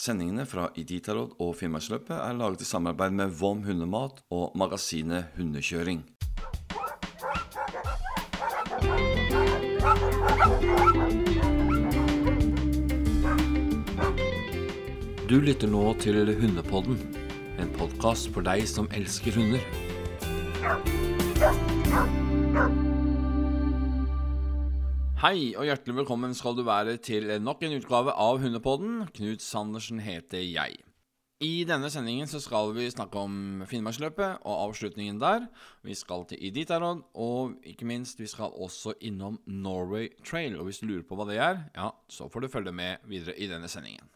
Sendingene fra Iditarod og Finnmarksløpet er laget i samarbeid med Vom hundemat og magasinet Hundekjøring. Du lytter nå til Hundepodden, en podkast for deg som elsker hunder. Hei og hjertelig velkommen skal du være til nok en utgave av Hundepodden. Knut Sandersen heter jeg. I denne sendingen så skal vi snakke om Finnmarksløpet og avslutningen der. Vi skal til Iditarod, og ikke minst, vi skal også innom Norway Trail. Og hvis du lurer på hva det er, ja, så får du følge med videre i denne sendingen.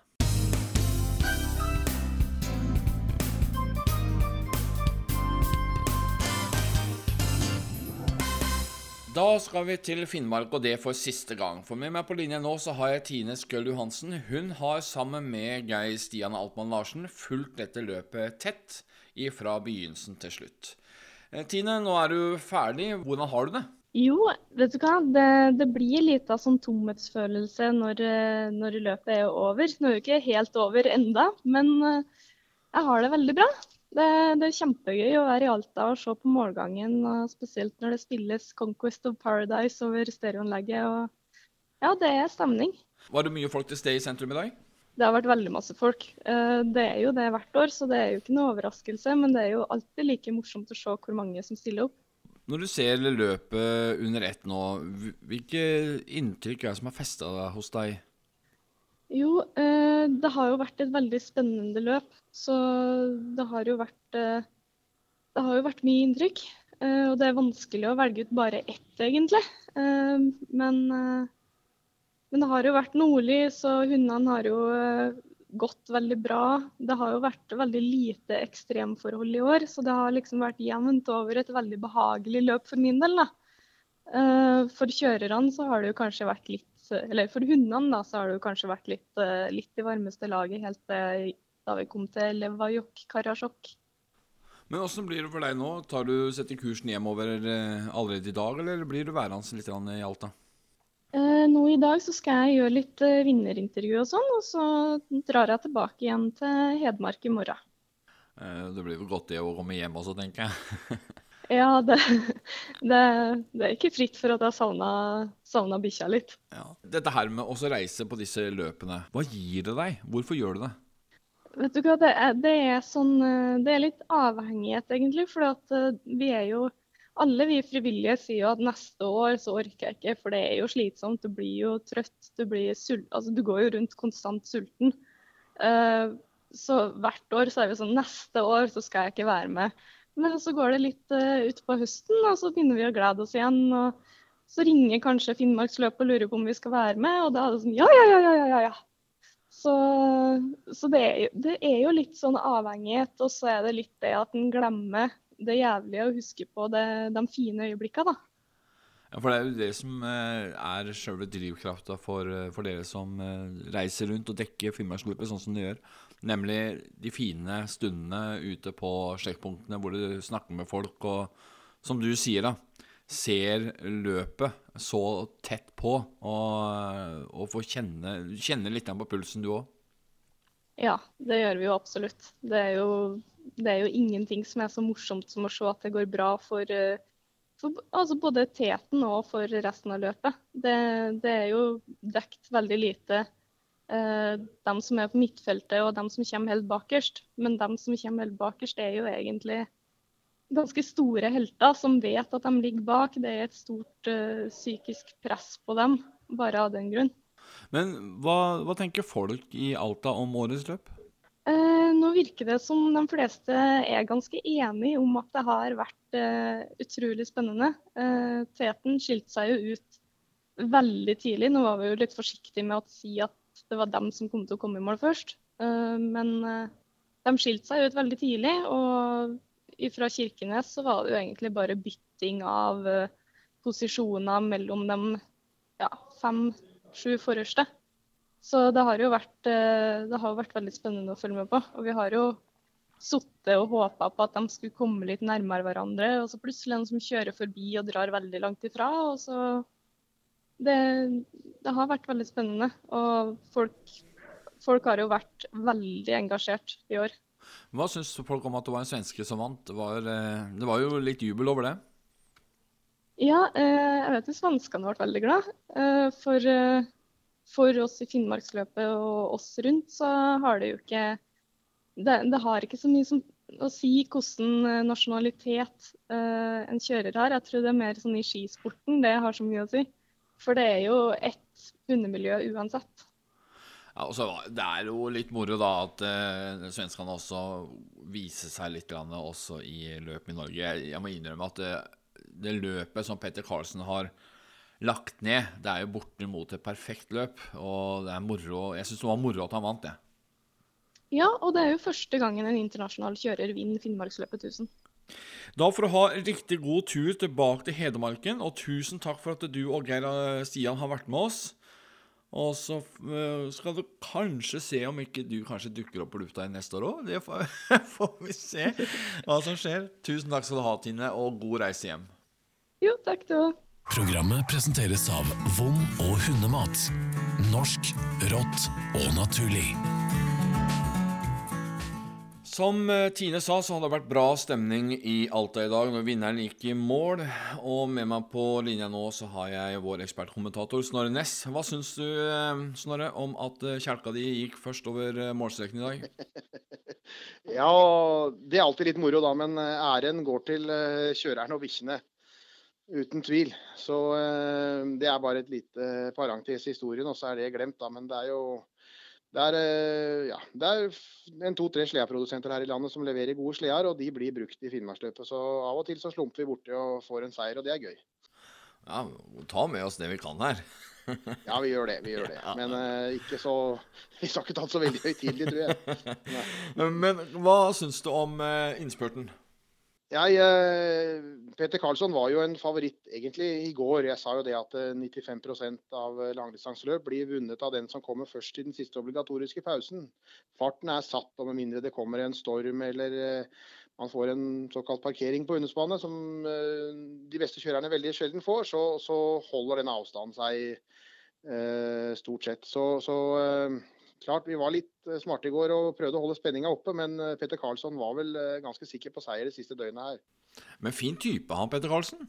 Da skal vi til Finnmark, og det for siste gang. For med meg på linje nå så har jeg Tine Skøll Johansen. Hun har sammen med Geir Stian Altmann Larsen fulgt dette løpet tett fra begynnelsen til slutt. Eh, Tine, nå er du ferdig. Hvordan har du det? Jo, vet du hva. Det, det blir litt av sånn tomhetsfølelse når, eh, når løpet er over. Nå er jo ikke helt over enda, men eh, jeg har det veldig bra. Det, det, er kjempegøy å være i Alta og se på målgangen, spesielt når det spilles 'Conquest of Paradise' over stereoanlegget. Og ja, det er stemning. Var det mye folk til stede i sentrum i dag? Det har vært veldig masse folk. Eh, det er jo det hvert år, så det er jo ikke noe overraskelse. Men det er jo alltid like morsomt å se hvor mange som stiller opp. Når du ser løpet under ett nå, hvilke inntrykk er det som har festa hos deg? Jo, eh, det har jo vært et veldig spennende løp. Så det har jo vært, eh, har jo vært mye inntrykk. Eh, og det er vanskelig å velge ut bare ett, egentlig. Men, men det har jo vært nordlig, så hundene har jo gått veldig bra. Det har jo vært veldig lite ekstremforhold i år, så det har liksom vært jevnt over et veldig behagelig løp for min del. da. For kjørerne så har det jo kanskje vært litt eller for hundene da, så har det jo kanskje vært litt, eh, litt i varmeste laget helt da vi kom til Levajok Karasjok. Men åssen blir det for deg nå? Tar du Setter kursen hjemover eh, allerede i dag, eller blir du værende litt i Alta? Eh, nå i dag så skal jeg gjøre litt eh, vinnerintervju og sånn, og så drar jeg tilbake igjen til Hedmark i morgen. Eh, det blir vel godt det å komme hjem også, tenker jeg. Ja, det, det, det, er ikke fritt for at jeg savna bikkja litt. Ja. Dette her med å reise på disse løpene, hva gir det deg? Hvorfor gjør du det? Vet du hva, det er, det er, sånn, det er litt avhengighet, egentlig. For eh, vi er jo Alle vi frivillige sier jo at neste år så orker jeg ikke, for det er jo slitsomt. Du blir jo trøtt, du blir sult, altså du går jo rundt konstant sulten. Uh, så hvert år så er vi sånn Neste år så skal jeg ikke være med. Men så går det litt uh, eh, utpå høsten, og så begynner vi å glede oss igjen. og Så ringer kanskje Finnmarksløpet og lurer på om vi skal være med, og da er det sånn ja, ja, ja, ja, ja. ja. Så, så det, er jo, det, er jo, litt sånn avhengighet, og så er det litt det at en glemmer det jævlige og husker på det, de fine øyeblikkene, da. Ja, for det er jo det som eh, er sjølve drivkrafta for, eh, for, dere som reiser rundt og dekker Finnmarksløpet sånn som de gjør. Nemlig de fine stundene ute på sjekkpunktene hvor du snakker med folk og, som du sier, da, ser løpet så tett på og, og får kjenne, kjenne litt på pulsen, du òg. Ja, det gjør vi jo absolutt. Det er jo, det er jo, ingenting som er så morsomt som å se at det går bra for, for altså både teten og for resten av løpet. Det, det er jo dekt veldig lite eh, dem som er på midtfeltet og dem som kommer helt bakerst. Men dem som kommer helt bakerst, er jo egentlig ganske store helter som vet at de ligger bak. Det er et stort eh, psykisk press på dem, bare av den grunn. Men hva, hva tenker folk i Alta om årets løp? Eh, nå virker det som de fleste er ganske enige om at det har vært eh, utrolig spennende. Eh, Teten skilte seg jo ut veldig tidlig. Nå var vi jo litt forsiktige med å si at det var dem som kom til å komme i mål først. Eh, men de skilte seg ut veldig tidlig, og fra Kirkenes så var det jo egentlig bare bytting av posisjoner mellom de ja, fem-sju forreste. Så det har jo vært, det har vært veldig spennende å følge med på. Og vi har jo sittet og håpa på at de skulle komme litt nærmere hverandre. Og så plutselig en som kjører forbi og drar veldig langt ifra. Og så det, det, har vært veldig spennende. Og folk folk har jo vært veldig engasjert i år. Hva syns folk om at det var en svenske som vant? Det var, eh, det var jo litt jubel over det? Ja, eh, jeg vet jo svenskene ble veldig glad. Eh, for, for oss i Finnmarksløpet og oss rundt, så har det jo ikke Det, det har ikke så mye som, å si hvilken nasjonalitet en kjører har. Jeg tror det er mer sånn i skisporten det har så mye å si. For det er jo ett hundemiljø uansett. Ja, også, det er jo litt moro da at uh, svenskene også viser seg litt grann også i løp i Norge. Jeg, jeg må innrømme at det, eh, det, løpet som Petter Karlsen har lagt ned, det er jo bortimot et perfekt løp. Og det er moro. Jeg syns det var moro at han vant, det. Ja, og det er jo første gangen en internasjonal kjører vinner Finnmarksløpet 1000. Da får du ha riktig god tur tilbake til Hedmarken, og tusen takk for at du og Geir Stian har vært med oss. Og så uh, skal du kanskje se om ikke du kanskje dukker opp på lufta i neste år òg. Det får, får, vi se hva som skjer. Tusen takk skal du ha, Tine, og god reise hjem. Jo, takk du òg. Programmet presenteres av Vom og hundemat. Norsk, rått og naturlig. Som eh, Tine sa, så hadde det vært bra stemning i Alta i dag når vinneren gikk i mål. Og med meg på linja nå så har jeg vår ekspertkommentator Snorre Næss. Hva syns du, eh, Snorre, om at eh, kjelka di gikk først over målstreken i dag? ja, det er alltid litt moro, da. Men æren går til kjøreren og bikkjene. Uten tvil. Så det er bare et lite parentes i historien, og så er det glemt, da. Men det er jo det er, eh, ja, det er en to-tre sledeprodusenter her i landet som leverer gode sleder, og de blir brukt i Finnmarksløpet. Så av og til så slumper vi borti og får en seier, og det er gøy. Ja, ta med oss det vi kan her. ja, vi gjør det. vi gjør det. Men uh, ikke så Vi skal ikke tatt så veldig høytidelig, tror jeg. Nei. Men hva syns du om uh, innspurten? Jeg, eh, Peter Karlsson var jo en favoritt egentlig i går. Jeg sa jo det at 95 eh, av langdistanseløp blir vunnet av den som kommer først i den siste obligatoriske pausen. Farten er satt, og med mindre det kommer en storm eller eh, man får en såkalt parkering på underspannet, som de beste kjørerne veldig sjelden får, så, så holder den avstanden seg stort sett. Så, så klart, vi var litt eh, smarte i går og prøvde å holde spenninga oppe, men eh, Petter Karlsson var vel eh, ganske sikker på seier det siste døgnet her. Men fin type han, Petter Karlsen?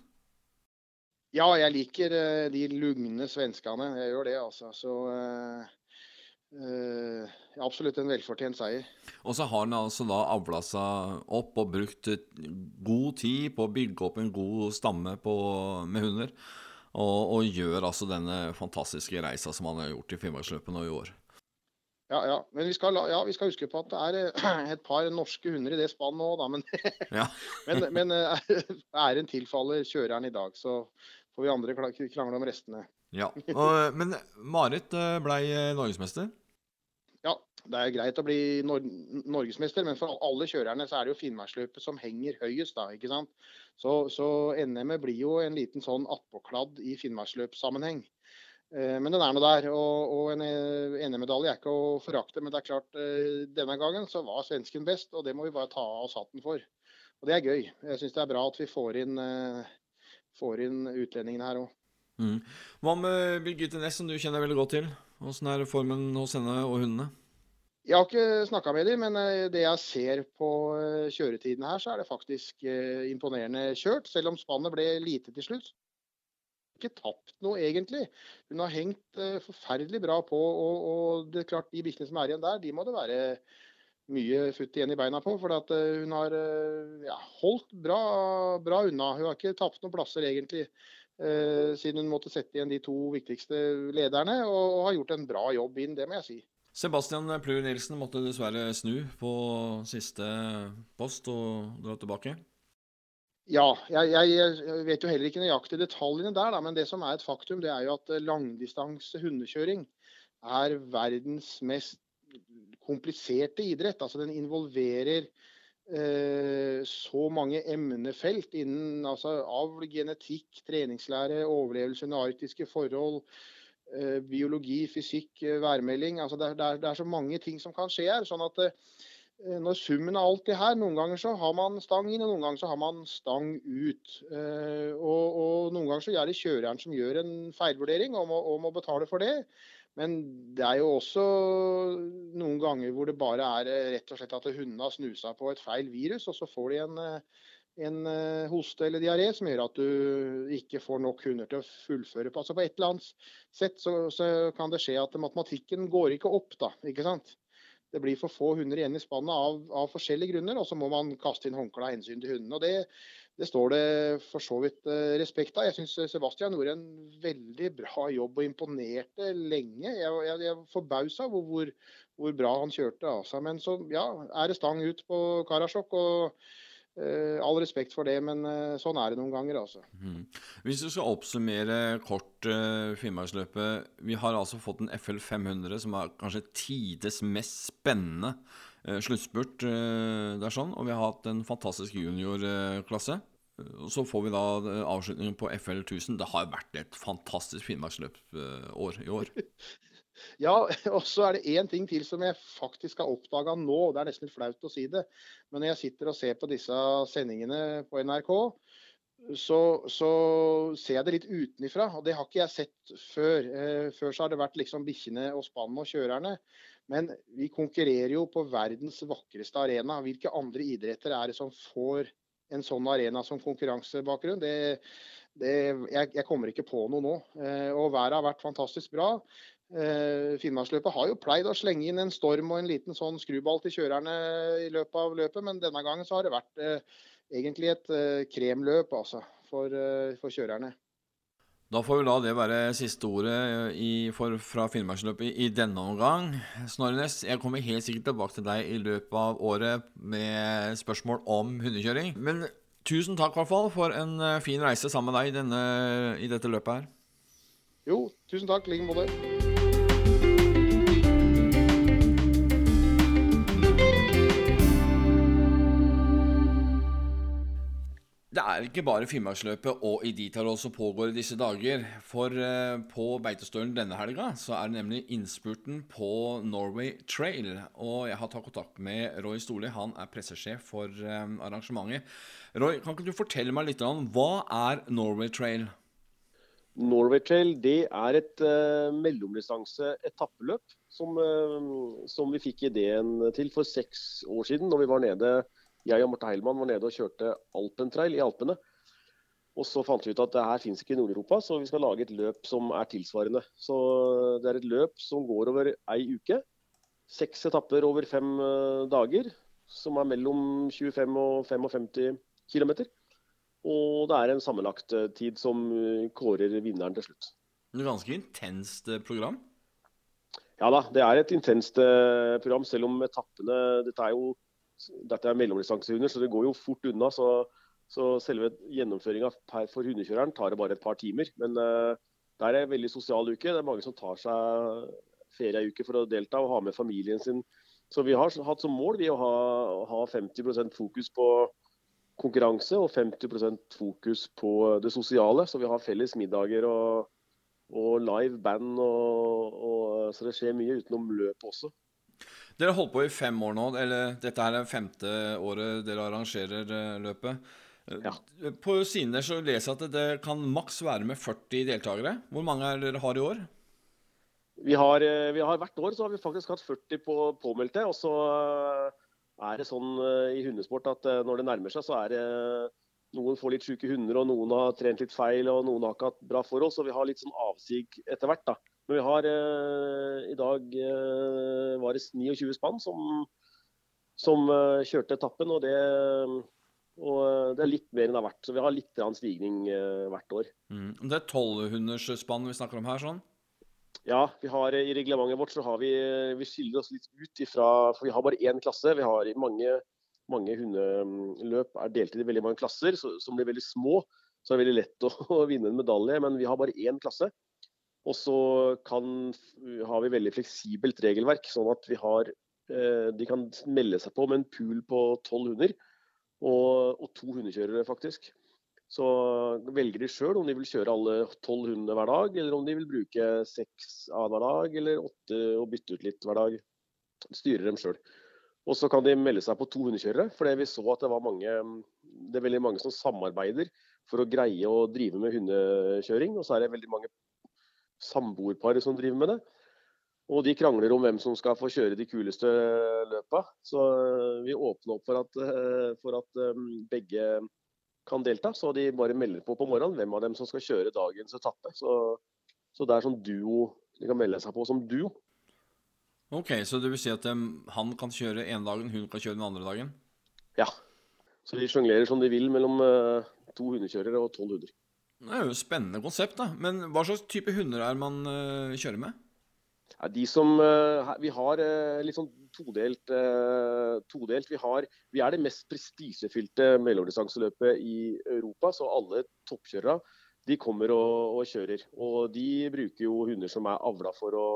Ja, jeg liker de lugne svenskene. Jeg gjør det, altså. Så øh, øh, absolutt en velfortjent seier. Og så har han altså da avla seg opp og brukt god tid på å bygge opp en god stamme på, med hunder. Og, og, gjør altså denne fantastiske reisa som han har gjort i Finnmarksløpet nå i år. Ja, ja. Men vi skal, ja, vi skal, huske på at det er eh, et par norske hunder i det spannet òg, da. Men, ja. men, men, eh, æren tilfaller kjøreren i dag. Så får vi andre krangle om restene. Ja, og, Men Marit blei norgesmester? Ja, det er greit å bli nor norgesmester, men for alle kjørerne så er det jo Finnmarksløpet som henger høyest, da. ikke sant? Så, så NM-et blir jo en liten sånn attpåkladd i Finnmarksløpssammenheng. Eh, men den er nå der. Og, og en NM-medalje er ikke å forakte. Men det er klart, eh, denne gangen så var svensken best, og det må vi bare ta av oss hatten for. Og det er gøy. Jeg syns det er bra at vi får inn, eh, får inn utlendingene her òg. Mm. Hva med Birgitte Næss, som du kjenner veldig godt til? Hvordan er formen hos henne og hundene? Jeg har ikke snakka med dem, men det jeg ser på kjøretiden her, så er det faktisk imponerende kjørt. Selv om spannet ble lite til slutt, ikke tapt noe, egentlig. Hun har hengt uh, forferdelig bra på. Og, og, det er klart, de bikkjene som er igjen der, de må det være mye futt igjen i beina på. For at, uh, hun har uh, ja, holdt bra, bra, unna. Hun har ikke tapt noen plasser, egentlig. siden hun måtte sette igjen de to viktigste lederne, og, og, har gjort en bra jobb inn, det må jeg si. Sebastian Plur Nilsen måtte dessverre snu på siste post og dra tilbake. Ja, jeg, jeg, vet jo heller ikke nøyaktig detaljene der, da, men det som er et faktum, det er jo at eh, langdistanse hundekjøring er verdens mest kompliserte idrett. Altså Den involverer eh, så mange emnefelt innen altså, avl, genetikk, treningslære, overlevelse under arktiske forhold, eh, biologi, fysikk, eh, værmelding. Altså, det, det, er, det, er, så mange ting som kan skje her. sånn at Eh, når summen av alt det her Noen ganger så har man stang inn, og noen ganger så har man stang ut. Eh, og, og noen ganger så er det kjøreren som gjør en feilvurdering og må, og må betale for det. Men det er jo også noen ganger hvor det bare er eh, rett og slett at hundene har snusa på et feil virus, og så får de en, eh, en eh, hoste eller diaré som gjør at du ikke får nok hunder til å fullføre. Altså på et eller annet sett så, så kan det skje at matematikken går ikke opp, da. ikke sant? Det blir for få hunder igjen i spannet av, av forskjellige grunner, og så må man kaste inn håndkleet av hensyn til hundene. og det, det står det for så vidt eh, respekt av. Jeg syns Sebastian gjorde en veldig bra jobb og imponerte lenge. Jeg, jeg, jeg forbausa hvor, hvor, hvor bra han kjørte. Altså. Men så ja, er det stang ut på Karasjok. og eh, All respekt for det, men eh, sånn er det noen ganger, altså. Mm. Hvis du skal oppsummere kort uh, Finnmarksløpet. Vi har altså fått en FL 500 som er kanskje tides mest spennende uh, sluttspurt. Uh, det er sånn, Og vi har hatt en fantastisk juniorklasse. Uh, så får vi da eh, avslutningen på FL 1000. Det har vært et fantastisk Finnmarksløp-år i år. Ja, og så er det én ting til som jeg faktisk har oppdaga nå. Det er nesten flaut å si det. Men når jeg sitter og ser på disse sendingene på NRK, så, så ser jeg det litt utenifra. Og det har ikke jeg sett før. Eh, før så har det vært liksom bikkjene og spannet og kjørerne. Men vi konkurrerer jo på verdens vakreste arena. Hvilke andre idretter er det som får en sånn arena som konkurransebakgrunn? Det, det, jeg, jeg kommer ikke på noe nå. Eh, og været har vært fantastisk bra. Eh, Finnmarksløpet har jo pleid å slenge inn en storm og en liten sånn skruball til kjørerne i løpet av løpet, men denne gangen så har det vært eh, egentlig et eh, kremløp altså, for, eh, for kjørerne. Da får vi la det være siste ordet i, for, fra Finnmarksløpet i denne omgang. Snorre Næss, jeg kommer helt sikkert tilbake til deg i løpet av året med spørsmål om hundekjøring. Men tusen takk i hvert fall for en eh, fin reise sammen med deg i, denne, i dette løpet her. Jo, tusen takk. I like måte. Det er ikke bare Finnmarksløpet og Iditarod som pågår i disse dager. For eh, på Beitostølen denne helga så er det nemlig innspurten på Norway Trail. Og jeg har tatt kontakt med Roy Storli, han er pressesjef for eh, arrangementet. Roy, kan ikke du fortelle meg litt om hva er Norway Trail? Norway Trail det er et uh, mellomdistanse som, uh, som vi fikk ideen til for seks år siden. når vi var nede, Jeg og Marte Heilmann var nede og kjørte Alpentrail i Alpene. Og Så fant vi ut at det her finnes ikke i Nord-Europa, så vi skal lage et løp som er tilsvarende. Så Det er et løp som går over ei uke. Seks etapper over fem uh, dager, som er mellom 25 og 55 km. Og det er en sammenlagt eh, tid som eh, kårer vinneren til slutt. Et ganske intenst eh, program? Ja da, det er et intenst eh, program, selv om etappene Dette er jo dette er mellomdistansehunder, så det går jo fort unna. Så, så selve gjennomføringa for hundekjøreren tar det bare et par timer. Men uh, det er en veldig sosial uke. Det er mange som tar seg ferieuke for å delta og ha med familien sin. Så vi har hatt som mål vi å ha, ha 50% fokus på konkurranse og 50% fokus på det sosiale. Så vi har felles middager og, og live band. Og, og, så det skjer mye utenom løpet også. Dere har holdt på i fem år nå. eller Dette er det femte året dere arrangerer eh, løpet. Ja. På der så leser jeg at det kan maks være med 40 deltakere. Hvor mange er dere har i år? Vi har, eh, vi har Hvert år så har vi faktisk hatt 40 på, påmeldte. og så er det sånn i hundesport at når det nærmer seg, så er det noen får litt syke hunder, og noen har trent litt feil, og noen har ikke hatt bra forhold. Så vi har litt sånn avsig etter hvert, da. Men vi har eh, i dag eh, var det 29 spann som, som eh, kjørte etappen, og det, og det er litt mer enn det har vært. Så vi har litt stigning hvert år. Mm. Det er tolvhunders spann vi snakker om her, sånn? Ja, vi har i reglementet vårt så har vi, vi skiller oss litt ut ifra For vi har bare én klasse. Vi har mange, mange hundeløp er delt i veldig mange klasser så, som blir veldig små. Så er det veldig lett å, å vinne en medalje, men vi har bare én klasse. Og så har vi veldig fleksibelt regelverk, sånn at vi har eh, De kan melde seg på med en pool på tolv hunder, og, og, to hundekjørere, faktisk. Så velger de sjøl om de vil kjøre alle tolv hundene hver dag, eller om de vil bruke seks hver dag, eller åtte og bytte ut litt hver dag. Styrer dem sjøl. Og så kan de melde seg på to hundekjørere, fordi vi så at det var mange det er veldig mange som samarbeider for å greie å drive med hundekjøring. Og så er det veldig mange samboerpar som driver med det. Og de krangler om hvem som skal få kjøre de kuleste løpa. Så eh, vi åpner opp for at, eh, for at eh, begge kan delta. Så de bare melder på på morgenen hvem av dem som skal kjøre dagens etappe. Så, så det er sånn duo de kan melde seg på som duo. Ok, Så det vil si at han kan kjøre ene dagen, hun kan kjøre den andre dagen? Ja. Så de sjonglerer som de vil mellom to hundekjørere og tolv hunder. Det er jo et spennende konsept, da. Men hva slags type hunder er man uh, kjører med? Ja, de som uh, Vi har litt sånn todelt. todelt. Vi, har, vi er det mest prestisjefylte mellomdistanseløpet i Europa, så alle toppkjørere de kommer og, og, kjører. Og de bruker jo hunder som er avla for å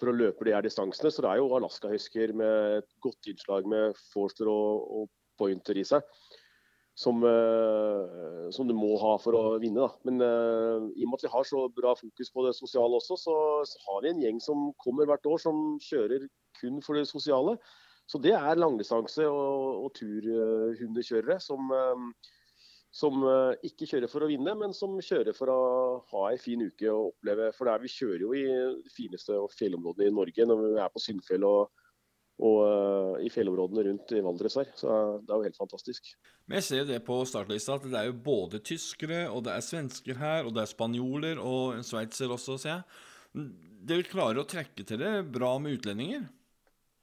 for å løpe de her distansene. Så det er jo Alaska Husker med et godt innslag med Forster og, og Pointer i seg. Som, uh, som, du må ha for å vinne. Da. Men uh, i og med at vi har så bra fokus på det sosiale også, så, så, har vi en gjeng som kommer hvert år som kjører kun for det sosiale. Så det er langdistanse- og, og turhundekjørere som uh, som eh, ikke kjører for å vinne, men som kjører for å ha ei en fin uke og oppleve. For er, vi kjører jo i de fineste fjellområdene i Norge når vi er på Syndfjell og, og uh, i fjellområdene rundt i Valdres her. Så det er jo helt fantastisk. Men jeg ser jo det på startlista at det er jo både tyskere, og det er svensker her, og det er spanjoler og en sveitser også, ser jeg. Dere klarer å trekke til det bra med utlendinger?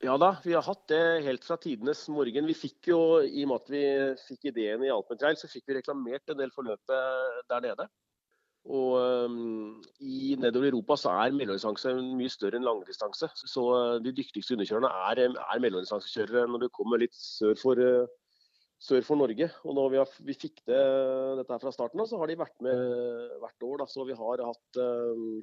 Ja da, vi har hatt det helt fra tidenes morgen. Vi fikk jo, I og med at vi fikk ideen i Alpentrail, så fikk vi reklamert en del for løpet der nede. Og um, i Nedover Europa så er mellomdistanse mye større enn langdistanse. Så uh, de dyktigste underkjørerne er, er mellomdistansekjørere når du kommer litt sør for, uh, sør for Norge. Og når vi, har, vi fikk det, dette her fra starten av, så har de vært med hvert år. Da. Så vi har hatt, uh,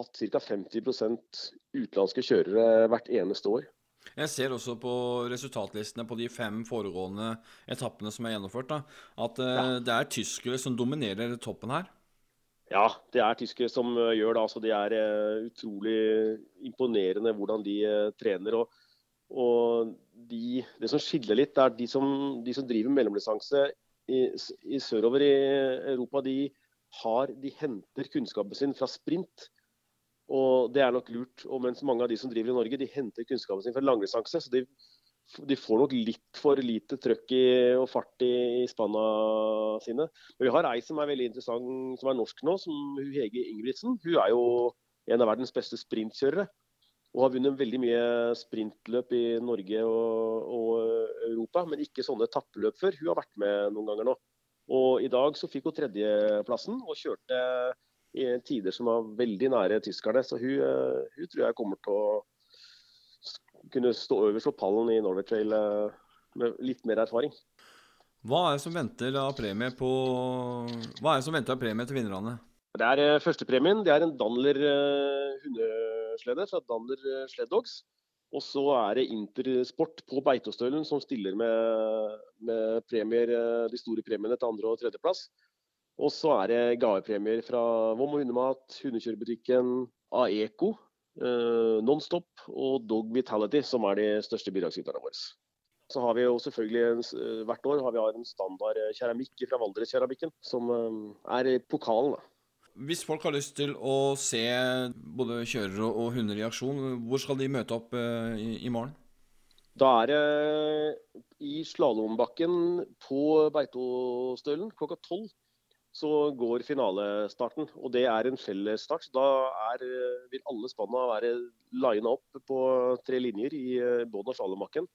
hatt ca. 50% utenlandske kjørere hvert eneste år. Jeg ser også på resultatlistene på de fem foregående etappene som er gjennomført, da, at uh, ja. det er tyskere som dominerer toppen her. Ja, det er tyskere som uh, gjør det. Altså, det er uh, utrolig imponerende hvordan de trener. Og, og de, det som skiller litt, er de som, de som driver mellomdistanse i, i, sørover i Europa, de, har, de henter kunnskapen sin fra sprint og det er nok lurt. Og mens mange av de som driver i Norge, de henter kunnskapen sin fra langdistanse. Så de, de, får nok litt for lite trøkk i, og fart i, i spanna sine. Men vi har ei som er veldig interessant, som er norsk nå, som Hege Ingebrigtsen. Hun er jo en av verdens beste sprintkjørere. Og har vunnet veldig mye sprintløp i Norge og, og Europa, men ikke sånne tappeløp før. Hun har vært med noen ganger nå. Og i dag så fikk hun tredjeplassen og kjørte i tider som var veldig nære tyskerne. Så hun, eh, hun tror jeg kommer til å kunne stå øverst på pallen i Norway Trail eh, med litt mer erfaring. Hva er det som venter av premie på Hva er det som venter av premie til vinnerne? Det er uh, Førstepremien det er en Danler uh, hundeslede fra Danler Sleddogs. Og så er det Intersport på Beitostølen som stiller med, med premier, de store premiene til andre- og tredjeplass. Og så er det gavepremier fra Vom og hundemat, Hundekjørebutikken, Aeco, eh, Nonstop og Dog Vitality, som er de største bidragsyterne våre. Så har vi jo selvfølgelig eh, hvert år har vi en standard eh, keramikk fra Valdres-keramikken, som eh, er pokalen. da. Hvis folk har lyst til å se både kjørere og hunder i aksjon, hvor skal de møte opp i, i morgen? Da er det i slalåmbakken på Beitostølen klokka tolv så går finalestarten. Og det er en fellesstart. Da er, vil alle spanna være lina opp på tre linjer i eh, bånn av slalåmbakken.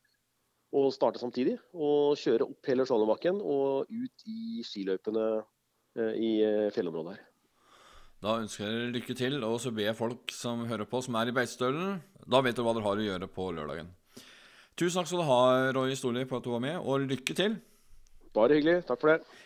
Og starte samtidig. Og kjøre opp hele slalåmbakken og ut i skiløypene eh, i eh, fjellområdet her. Da ønsker jeg lykke til, og så ber jeg folk som hører på, som er i Beitostølen, da vet dere hva dere har å gjøre på lørdagen. Tusen takk skal du ha, Roy Storli, for at du var med, og lykke til. Bare hyggelig. Takk for det.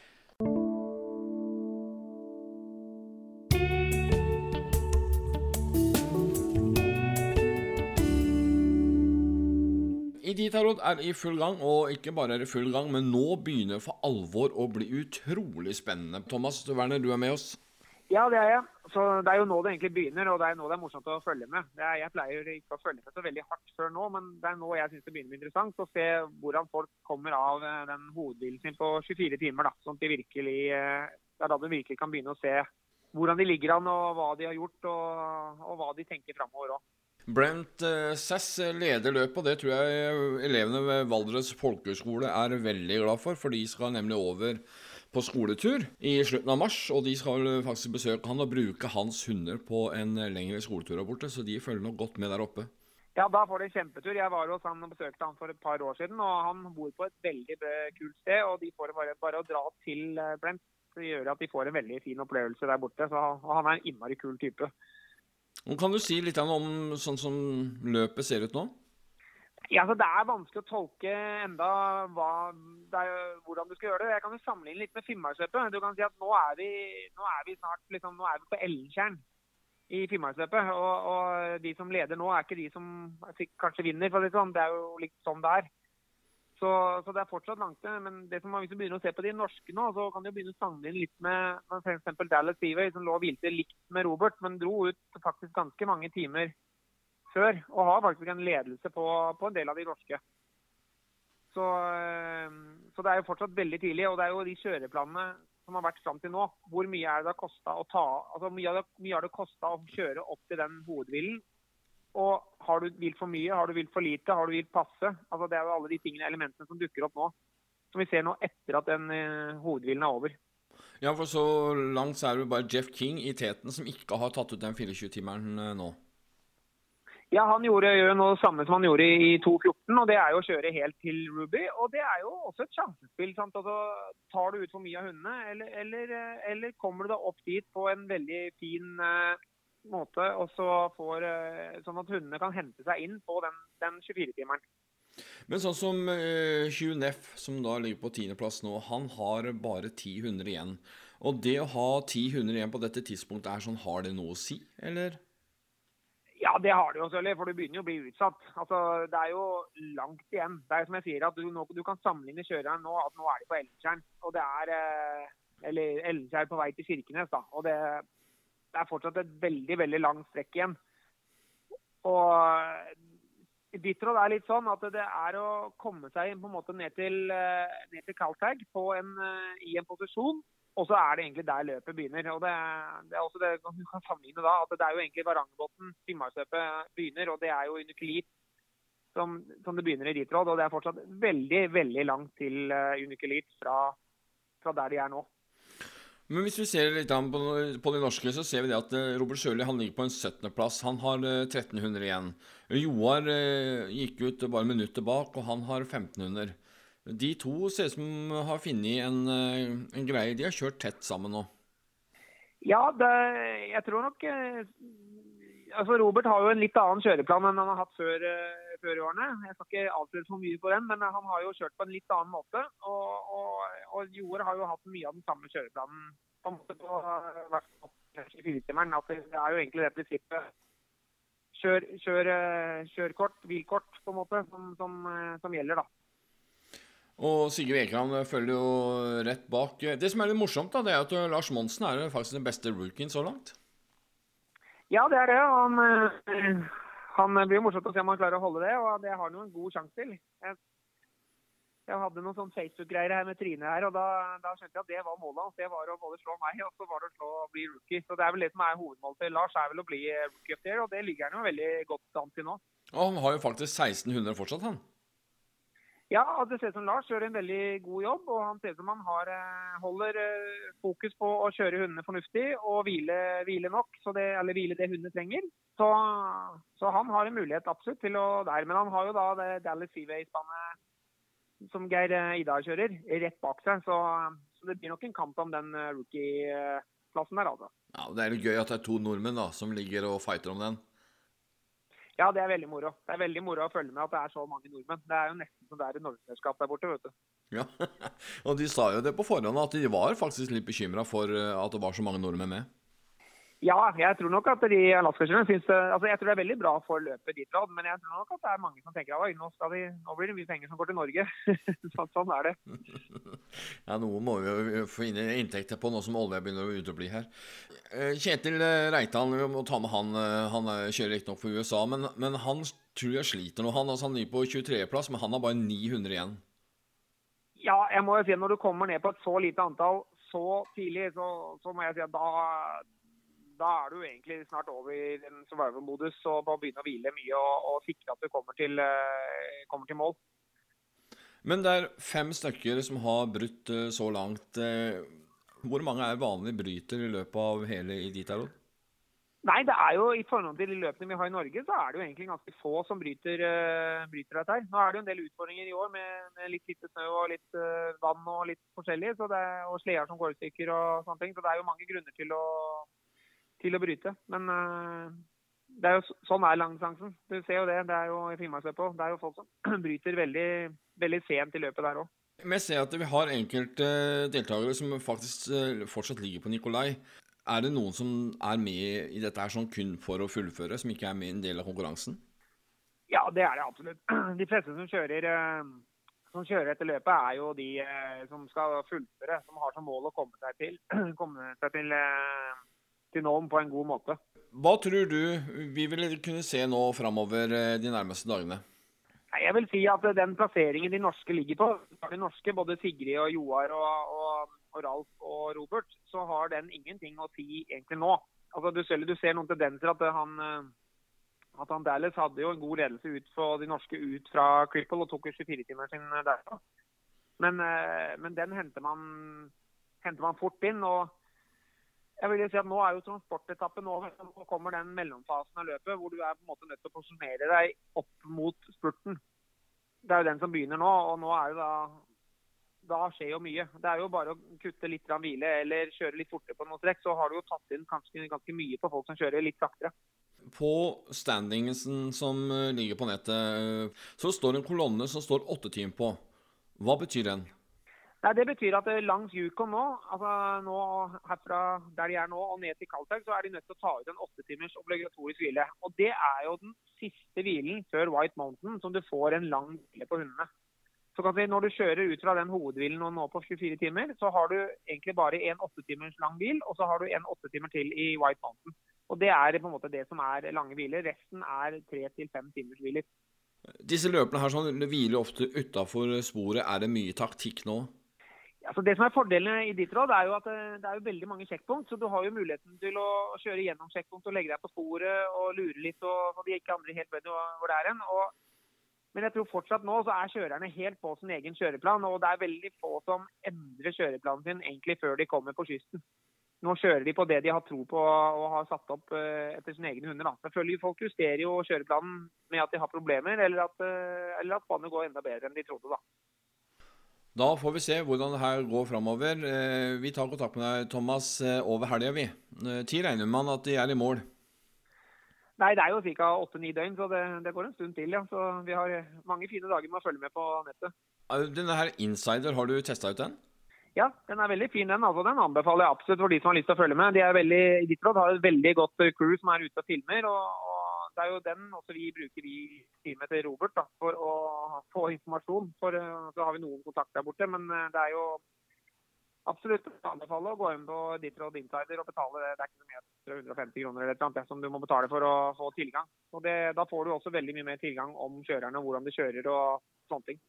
Iditarod er i full gang, og ikke bare er i full gang, men nå begynner for alvor å bli utrolig spennende. Thomas Werner, du er med oss? Ja, det er jeg. Så Det er jo nå det egentlig begynner, og det er nå det er morsomt å følge med. Er, jeg pleier ikke å følge med så veldig hardt før nå, men det er nå jeg syns det begynner å bli interessant å se hvordan folk kommer av eh, den hovedbilen sin på 24 timer. da, sånn at de virkelig, eh, Det er da de virkelig kan begynne å se hvordan de ligger an, og hva de har gjort, og, og hva de tenker framover òg. Brent uh, Sass leder løpet, det tror jeg elevene ved Valdres folkehøgskole er veldig glad for. For de skal nemlig over på skoletur i slutten av mars, og de skal faktisk besøke han og bruke hans hunder på en lengre skoletur der borte, så de følger nok godt med der oppe. Ja, da får de kjempetur. Jeg var hos han og besøkte han for et par år siden, og han bor på et veldig kult sted. Og de får bare, bare å dra til eh, Brent det gjør at de får en veldig fin opplevelse der borte. Så, og han er en innmari kul type. Kan du si litt om sånn som løpet ser ut nå? Ja, altså Det er vanskelig å tolke enda hva, er, hvordan du skal gjøre det. Jeg kan jo sammenligne litt med Finnmarksløpet. Du kan si at nå er vi, nå er vi snart liksom, nå er vi på Ellentjern i Finnmarksløpet. Og, og, de som leder nå, er ikke de som kanskje vinner. for sånn. det er jo litt sånn det er. Så, så, det er fortsatt langt til. Men det som hvis du begynner å se på de norske nå, så kan du begynne å sammenligne litt med f.eks. Dallas Seaway, som lå og hvilte likt med Robert, men dro ut faktisk ganske mange timer før. Og har faktisk en ledelse på, på en del av de norske. Så, eh, så, det er jo fortsatt veldig tidlig. Og det er jo de kjøreplanene som har vært fram til nå. Hvor mye er det det ta altså mye, har det, mye har det å kjøre opp til den hovedvillen. Og har du vilt for mye, har du vilt for lite, har du vilt passe? Altså Det er jo alle de tingene, elementene som dukker opp nå. Som vi ser nå etter at den uh, hovedhvilen er over. Ja, for så langt så er det bare Jeff King i teten som ikke har tatt ut den 24-timeren uh, nå. Ja, han gjorde, gjør noe samme som han gjorde i 2014, og det er jo å kjøre helt til Ruby. Og det er jo også et sjansespill. sant? Altså, tar du ut for mye av hundene, eller, eller, eh, eller kommer du da opp dit på en veldig fin uh, måte, og så får, uh, sånn at hundene kan hente seg inn på den, den 24-timeren. Men sånn som uh, Hugh Neff, som da ligger på tiendeplass nå, han har bare ti hunder igjen. Og det å ha ti hunder igjen på dette tidspunktet, er sånn, har det noe å si, eller? Ja, det har det jo selvfølgelig, for du begynner jo å bli utsatt. Altså, Det er jo langt igjen. Det er som jeg sier, at du, du kan sammenligne kjøreren nå at nå er de på Ellentjern. Og det er eh, Eller Ellentjern på vei til Kirkenes, da. Og det, det, er fortsatt et veldig, veldig langt strekk igjen. Og Ditråd er litt sånn at det er å komme seg på en måte ned til, eh, ned til Caltag eh, i en posisjon og så er det egentlig der løpet begynner. og Det, det er også det du kan sammenligne da, at det er jo egentlig Varangerbotn Finnmarksløpet begynner. og Det er jo Unikelit som, som, det begynner i Ditråd. Og det er fortsatt veldig veldig langt til Unikelit fra, fra, der de er nå. Men hvis vi ser litt på, på de norske, så ser vi det at eh, Robert Sjøli han ligger på en 17.-plass. Han har 1300 eh, igjen. Joar gikk ut bare minutter bak, og han har 1500. De to ser ut som har funnet en, eh, en, greie. De har kjørt tett sammen nå. Ja, det, jeg tror nok eh, altså Robert har jo en litt annen kjøreplan enn han har hatt før, eh, før i årene. Jeg skal ikke avsløre for mye på den, men han har jo kjørt på en litt annen måte. Og, og, og Joer har jo hatt mye av den samme kjøreplanen på en på 24-timeren. Det er jo egentlig det prinsippet kjør, kjør, kjør kort, på en måte, som, som, som gjelder. da. Og Sigurd Ekrand følger jo rett bak. Det som er litt morsomt, da, det er at Lars Monsen er faktisk den beste rookien så langt. Ja, det er det. Han, eh, han blir morsomt å se om han klarer å holde det, og det har han jo en god sjanse til. Jeg, jeg, hadde noen sånn Facebook-greier her med Trine her, og da, da, skjønte jeg at det var målet hans. Det var å både slå meg og så var det å slå bli rookie. Så det er vel det som er hovedmålet til Lars, er vel å bli rookie up og det ligger han jo veldig godt an til nå. Og han har jo faktisk 1600 fortsatt, han. Ja, det ser ut som Lars gjør en veldig god jobb. og Han ser ut som han har, eh, holder eh, fokus på å kjøre hundene fornuftig og hvile, hvile nok, det, eller hvile det hundene trenger. Så, så, han har en mulighet absolutt til å der. Men han har jo da det Dallas Seaway-spannet som Geir eh, Ida kjører, rett bak seg. Så, så, det blir nok en kamp om den rookie-plassen der, altså. Ja, Det er jo gøy at det er to nordmenn da, som ligger og fighter om den. Ja, det er veldig moro. Det er veldig moro å følge med at det er så mange nordmenn. Det er jo nesten som det er et norgesmesterskap der borte, vet du. Ja, og de sa jo det på forhånd, at de var faktisk litt bekymra for eh, at det var så mange nordmenn med. Ja, jeg tror nok at de alaskakjørerne syns altså Jeg tror det er veldig bra for løpet dit, men jeg tror nok at det er mange som tenker at nå, de, nå blir det mye penger som går til Norge. Så, sånn er det. Ja, noe må vi jo få inn inntekter på nå som olja begynner å utebli her. Eh, Kjetil Reitan, vi må ta med han. Eh, han kjører riktignok for USA, men, men, han tror jeg sliter nå. Han, altså, han ligger på 23.-plass, men han har bare 900 igjen. Ja, jeg må jo si at når du kommer ned på et så lite antall så tidlig, så, så må jeg si at da da er du egentlig snart over i en survival-modus og må begynne å hvile mye og, og sikre at du kommer til, eh, kommer til mål. Men det er fem stykker som har brutt eh, så langt. Eh, Hvor mange er vanlige bryter i løpet av hele Iditarod? Nei, det er jo i forhold til de løpene vi har i Norge, så er det jo egentlig ganske få som bryter, bryter dette her. Nå er det jo en del utfordringer i år med, med litt lite snø og litt vann og litt forskjellig. Så det og sleder som går i stykker og sånne ting. Så det er jo mange grunner til å, til å bryte. Men eh, det er jo, sånn er langdistansen. Du ser jo det. Det er jo i Finnmarksløpet òg. Det er jo folk som bryter veldig, veldig sent i løpet der òg. Men jeg ser at vi har enkelte deltakere som faktisk eh, fortsatt ligger på Nikolai. Er det noen som er med i dette her sånn kun for å fullføre, som ikke er med i en del av konkurransen? Ja, det er det absolutt. De fleste som kjører, eh, som kjører etter løpet, er jo de som skal fullføre. Som har som mål å komme seg til, komme seg til, eh, til Nålen på en god måte. Hva tror du vi vil kunne se nå framover eh, de nærmeste dagene? Jeg vil si at den plasseringen de norske ligger på, de norske, både Sigrid og Joar og, og, og Ralf og Robert, så har den ingenting å si egentlig nå. Altså, du, ser, du ser noen tendenser at han, eh, at han Dallas hadde jo en god ledelse ut for de norske ut fra Cripple og tok 24-timeren sin derfra. Men, eh, men den henter man, henter man fort inn. og jeg vil jo si at Nå er jo transportetappen over. Nå kommer den mellomfasen av løpet hvor du er på en måte nødt til å posisjonere deg opp mot spurten. Det er jo den som begynner nå, og nå er jo da da skjer jo mye. Det er jo bare å kutte litt hvile eller kjøre litt fortere på noen strekk, så har du jo tatt inn ganske, ganske mye på folk som kjører litt saktere. På standingsen som eh, ligger på nettet, eh, så står en kolonne som står åtte timer på. Hva betyr den? Nei, Det betyr at eh, langs Yukon nå, altså nå herfra der de er nå og ned til Kaltag, så er de nødt til å ta ut en åtte timers obligatorisk hvile. Og Det er jo den siste hvilen før White Mountain som du får en lang hvile på hundene. Så kan si, Når du kjører ut fra den hovedhvilen nå- på 24 timer, så har du egentlig bare en åtte timers lang hvil, og så har du en åtte timer til i White Mountain. Og Det er på en måte det som er lange hviler. Resten er tre til fem timers hviler. Disse løpene her sånn, hviler ofte utafor sporet. Er det mye taktikk nå? Altså det som er Fordelene i ditt råd er jo at eh, det er jo veldig mange sjekkpunkt. Så du har jo muligheten til å kjøre gjennom sjekkpunkt og legge deg på sporet og lure litt. og så de ikke andre helt vet hvor det er hen. Men jeg tror fortsatt nå så er kjørerne helt på sin egen kjøreplan. Og det er veldig få som endrer kjøreplanen sin egentlig før de kommer på kysten. Nå kjører de på det de har tro på og har satt opp eh, etter sine egne hunder. Selvfølgelig Folk justerer jo kjøreplanen med at de har problemer, eller at, eh, eller at banen går enda bedre enn de trodde. da. Da får vi se hvordan det her går framover. Eh, Vi tar kontakt med deg, Thomas, eh, over helga, vi. Eh, Tid regner man at de er i mål. Nei, det er jo ca. åtte-ni døgn, så det, det går en stund til. ja. Så vi har mange fine dager med å følge med på nettet. Denne her Insider, har du testa ut den? Ja, den er veldig fin, den. altså Den anbefaler jeg absolutt for de som har lyst til å følge med. De er veldig, i ditt råd har et veldig godt crew som er ute og filmer. og Det er jo den også vi bruker i teamet til Robert da, for å få informasjon. For eh, Så har vi noen kontakter der borte, men eh, det er jo absolutt å anbefale å gå inn på ditt råd Insider og betale det. Det er ikke så mye, 150 kroner eller noe annet som du må betale for å få tilgang. Og det, Da får du også veldig mye mer tilgang om kjørerne, hvordan de kjører og sånne ting.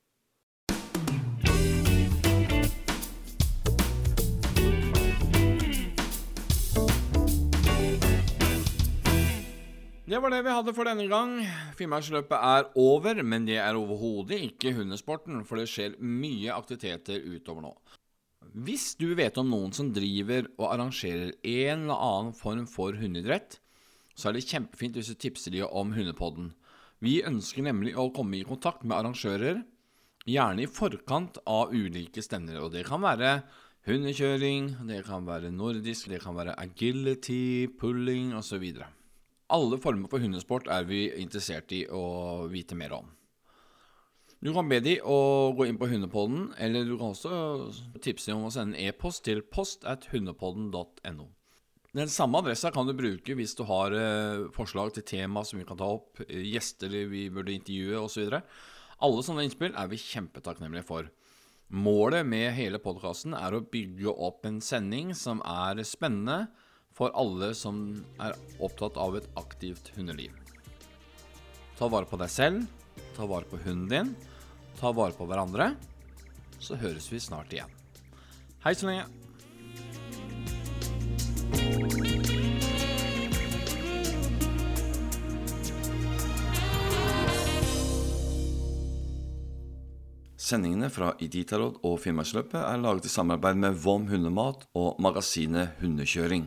Det var det vi hadde for denne gang. Finnmarksløpet er over, men det er overhodet ikke hundesporten, for det skjer mye aktiviteter utover nå. Hvis du vet om noen som driver og arrangerer en eller annen form for hundeidrett, så er det kjempefint hvis du tipser de om Hundepodden. Vi ønsker nemlig å komme i kontakt med arrangører, gjerne i forkant av ulike stevner. Og det kan være hundekjøring, det kan være nordisk, det kan være agility, pulling osv. Alle former for hundesport er vi interessert i å vite mer om. Du kan be de å gå inn på Hundepodden, eller du kan også tipse dem om å sende en e-post til post at hundepodden.no. Den samme adressa kan du bruke hvis du har eh, forslag til tema som vi kan ta opp, eh, gjester vi burde intervjue osv. Alle sånne innspill er vi kjempetakknemlige for. Målet med hele podkasten er å bygge opp en sending som er spennende for alle som er opptatt av et aktivt hundeliv. Ta vare på deg selv, ta vare på hunden din, ta vare på hverandre. Så høres vi snart igjen. Hei så lenge. Sendingene fra Iditarod og Finnmarksløpet er laget i samarbeid med Vom hundemat og magasinet Hundekjøring.